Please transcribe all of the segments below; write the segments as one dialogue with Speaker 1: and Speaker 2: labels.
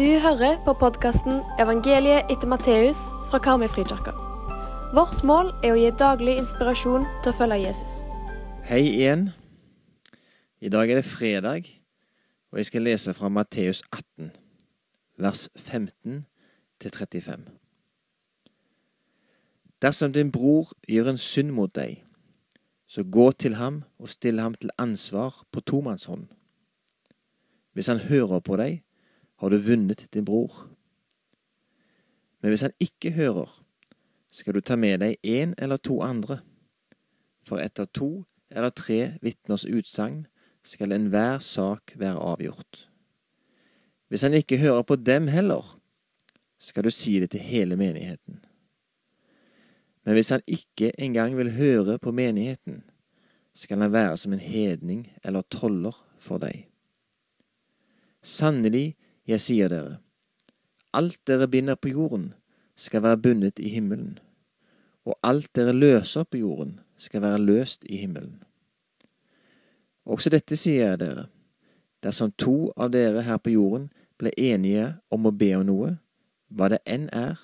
Speaker 1: Du hører på podkasten 'Evangeliet etter Matteus' fra Karmøyfrikirka. Vårt mål er å gi daglig inspirasjon til å følge Jesus.
Speaker 2: Hei igjen. I dag er det fredag, og jeg skal lese fra Matteus 18, vers 15 til 35. Dersom din bror gjør en synd mot deg, så gå til ham og stille ham til ansvar på tomannshånd. Hvis han hører på deg, har du vunnet din bror. Men hvis han ikke hører, skal du ta med deg en eller to andre. For etter to eller tre vitners utsagn skal enhver sak være avgjort. Hvis han ikke hører på dem heller, skal du si det til hele menigheten. Men hvis han ikke engang vil høre på menigheten, skal han være som en hedning eller toller for deg. Sannelig, jeg sier dere, alt dere binder på jorden, skal være bundet i himmelen, og alt dere løser på jorden, skal være løst i himmelen. Også dette sier jeg dere, dersom to av dere her på jorden ble enige om å be om noe, hva det enn er,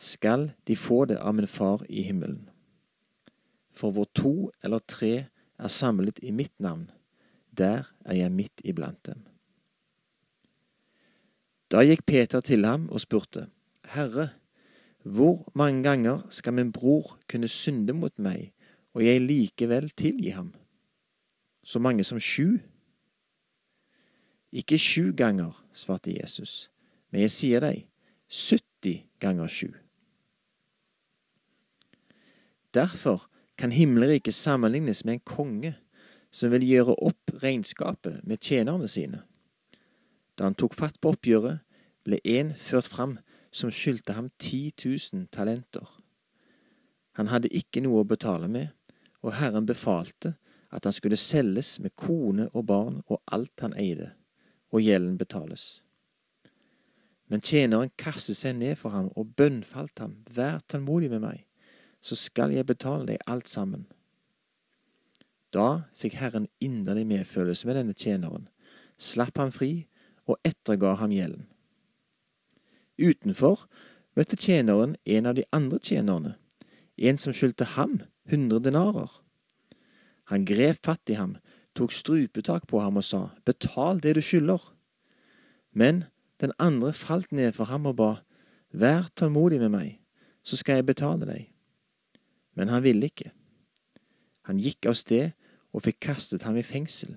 Speaker 2: skal de få det av min far i himmelen. For hvor to eller tre er samlet i mitt navn, der er jeg midt iblant dem. Da gikk Peter til ham og spurte, Herre, hvor mange ganger skal min bror kunne synde mot meg, og jeg likevel tilgi ham? Så mange som sju? Ikke sju ganger, svarte Jesus, men jeg sier deg, 70 ganger sju. Derfor kan himmelriket sammenlignes med en konge som vil gjøre opp regnskapet med tjenerne sine. Da han tok fatt på oppgjøret, ble en ført fram som skyldte ham 10 000 talenter. Han hadde ikke noe å betale med, og Herren befalte at han skulle selges med kone og barn og alt han eide, og gjelden betales. Men tjeneren kastet seg ned for ham og bønnfalt ham, vær tålmodig med meg, så skal jeg betale deg alt sammen. Da fikk Herren inderlig medfølelse med denne tjeneren, slapp ham fri og etterga ham gjelden. Utenfor møtte tjeneren en av de andre tjenerne, en som skyldte ham hundre denarer. Han grep fatt i ham, tok strupetak på ham og sa, Betal det du skylder. Men den andre falt ned for ham og ba, Vær tålmodig med meg, så skal jeg betale deg. Men han ville ikke. Han gikk av sted og fikk kastet ham i fengsel.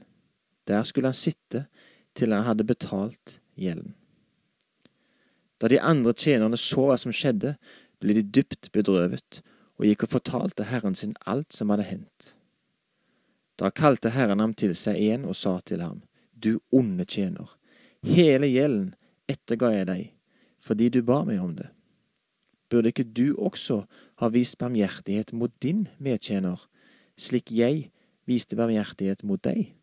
Speaker 2: Der skulle han sitte til han hadde betalt gjelden. Da de andre tjenerne så hva som skjedde, ble de dypt bedrøvet og gikk og fortalte herren sin alt som hadde hendt. Da kalte herren ham til seg igjen og sa til ham, Du onde tjener, hele gjelden etterga jeg deg, fordi du ba meg om det. Burde ikke du også ha vist barmhjertighet mot din medtjener, slik jeg viste barmhjertighet mot deg?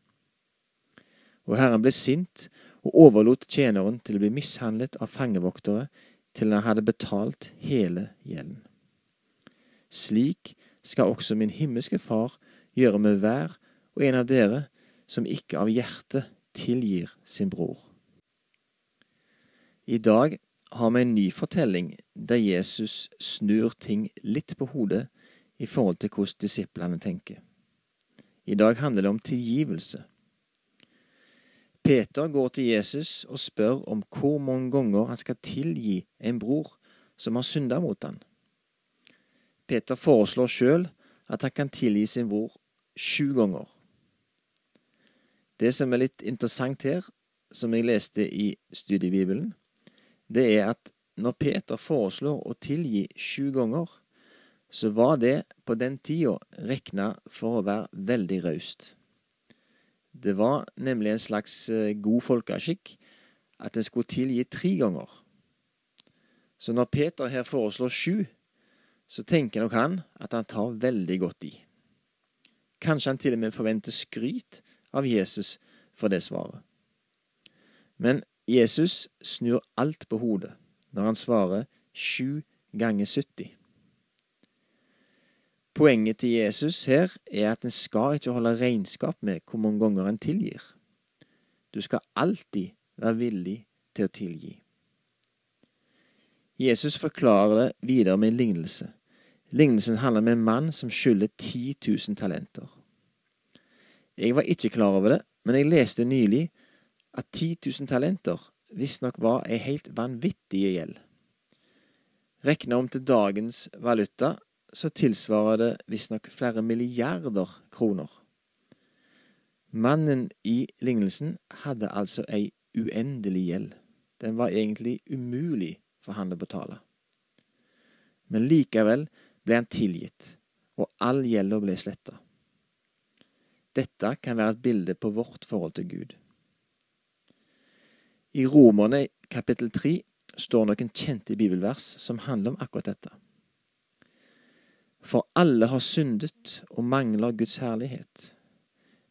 Speaker 2: Og Herren ble sint og overlot tjeneren til å bli mishandlet av fangevoktere til han hadde betalt hele gjelden. Slik skal også min himmelske Far gjøre med hver og en av dere som ikke av hjertet tilgir sin bror. I dag har vi en ny fortelling der Jesus snur ting litt på hodet i forhold til hvordan disiplene tenker. I dag handler det om tilgivelse. Peter går til Jesus og spør om hvor mange ganger han skal tilgi en bror som har synda mot han. Peter foreslår sjøl at han kan tilgi sin bror sju ganger. Det som er litt interessant her, som jeg leste i studiebibelen, det er at når Peter foreslår å tilgi sju ganger, så var det på den tida regna for å være veldig raust. Det var nemlig en slags god folkeskikk at en skulle tilgi tre ganger. Så når Peter her foreslår sju, så tenker nok han at han tar veldig godt i. Kanskje han til og med forventer skryt av Jesus for det svaret. Men Jesus snur alt på hodet når han svarer sju ganger 70. Poenget til Jesus her er at en skal ikke holde regnskap med hvor mange ganger en tilgir. Du skal alltid være villig til å tilgi. Jesus forklarer det videre med en lignelse. Lignelsen handler om en mann som skylder 10 000 talenter. Jeg var ikke klar over det, men jeg leste nylig at 10 000 talenter visstnok var ei helt vanvittig gjeld. Regna om til dagens valuta, så tilsvarer det visstnok flere milliarder kroner. Mannen i lignelsen hadde altså ei uendelig gjeld. Den var egentlig umulig for han å betale. Men likevel ble han tilgitt, og all gjelda ble sletta. Dette kan være et bilde på vårt forhold til Gud. I Romerne kapittel 3 står noen kjente bibelvers som handler om akkurat dette. For alle har syndet og mangler Guds herlighet,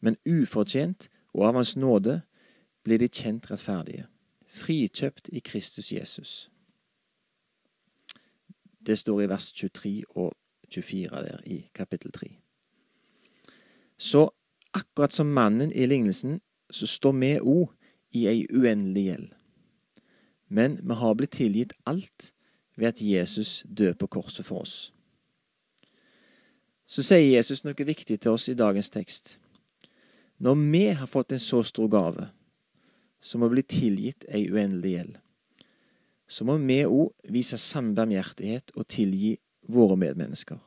Speaker 2: men ufortjent og av Hans nåde blir de kjent rettferdige, frikjøpt i Kristus Jesus. Det står i vers 23 og 24 der i kapittel 3. Så akkurat som mannen i lignelsen, så står vi òg i ei uendelig gjeld. Men vi har blitt tilgitt alt ved at Jesus døde på korset for oss. Så sier Jesus noe viktig til oss i dagens tekst. Når vi har fått en så stor gave, som å bli tilgitt ei uendelig gjeld, så må vi òg vise samme barmhjertighet og tilgi våre medmennesker.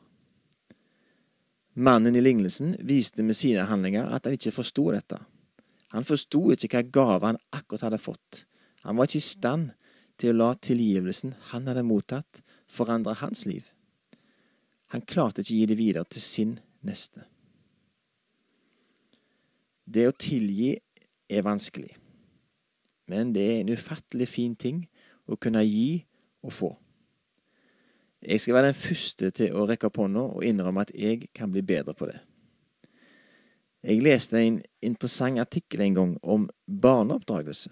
Speaker 2: Mannen i lignelsen viste med sine handlinger at han ikke forsto dette. Han forsto ikke hva gave han akkurat hadde fått. Han var ikke i stand til å la tilgivelsen han hadde mottatt, forandre hans liv. Han klarte ikke å gi det videre til sin neste. Det å tilgi er vanskelig, men det er en ufattelig fin ting å kunne gi og få. Jeg skal være den første til å rekke opp hånda og innrømme at jeg kan bli bedre på det. Jeg leste en interessant artikkel en gang om barneoppdragelse.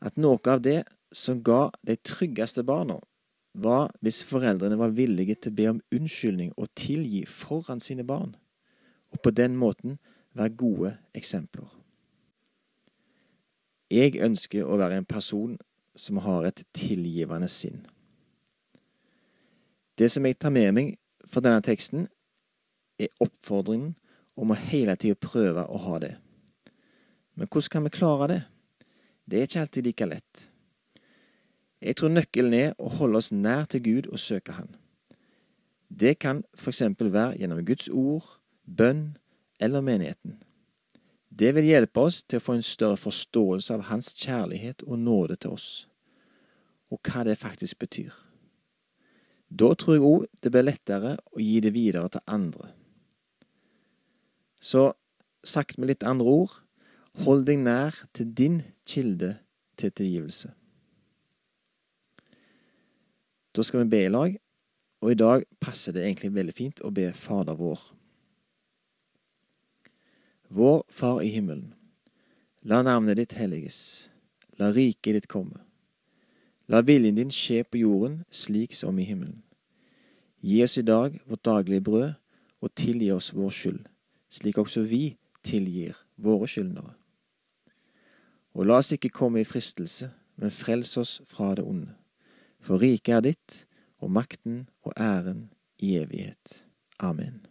Speaker 2: At noe av det som ga de tryggeste barna, var hvis foreldrene var villige til å be om unnskyldning og tilgi foran sine barn, og på den måten være gode eksempler. Jeg ønsker å være en person som har et tilgivende sinn. Det som jeg tar med meg fra denne teksten, er oppfordringen om å hele tida prøve å ha det. Men hvordan kan vi klare det? Det er ikke alltid like lett. Jeg tror nøkkelen er å holde oss nær til Gud og søke Han. Det kan eksempel være gjennom Guds ord, bønn eller menigheten. Det vil hjelpe oss til å få en større forståelse av Hans kjærlighet og nåde til oss, og hva det faktisk betyr. Da tror jeg òg det blir lettere å gi det videre til andre. Så sagt med litt andre ord hold deg nær til din kilde til tilgivelse. Da skal vi be i lag, og i dag passer det egentlig veldig fint å be Fader vår. Vår Far i himmelen. La navnet ditt helliges. La riket ditt komme. La viljen din skje på jorden slik som i himmelen. Gi oss i dag vårt daglige brød, og tilgi oss vår skyld, slik også vi tilgir våre skyldnere. Og la oss ikke komme i fristelse, men frels oss fra det onde. For riket er ditt, og makten og æren i evighet. Amen.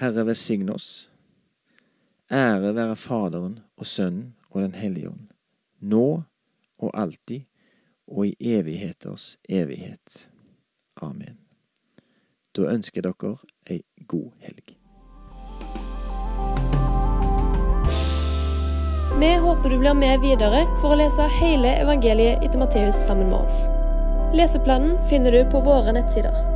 Speaker 2: Herre, velsigne oss. Ære være Faderen og Sønnen og Den hellige ånd, nå og alltid og i evigheters evighet. Amen. Da ønsker dere ei god helg.
Speaker 1: Vi håper du blir med videre for å lese hele evangeliet etter Matteus sammen med oss. Leseplanen finner du på våre nettsider.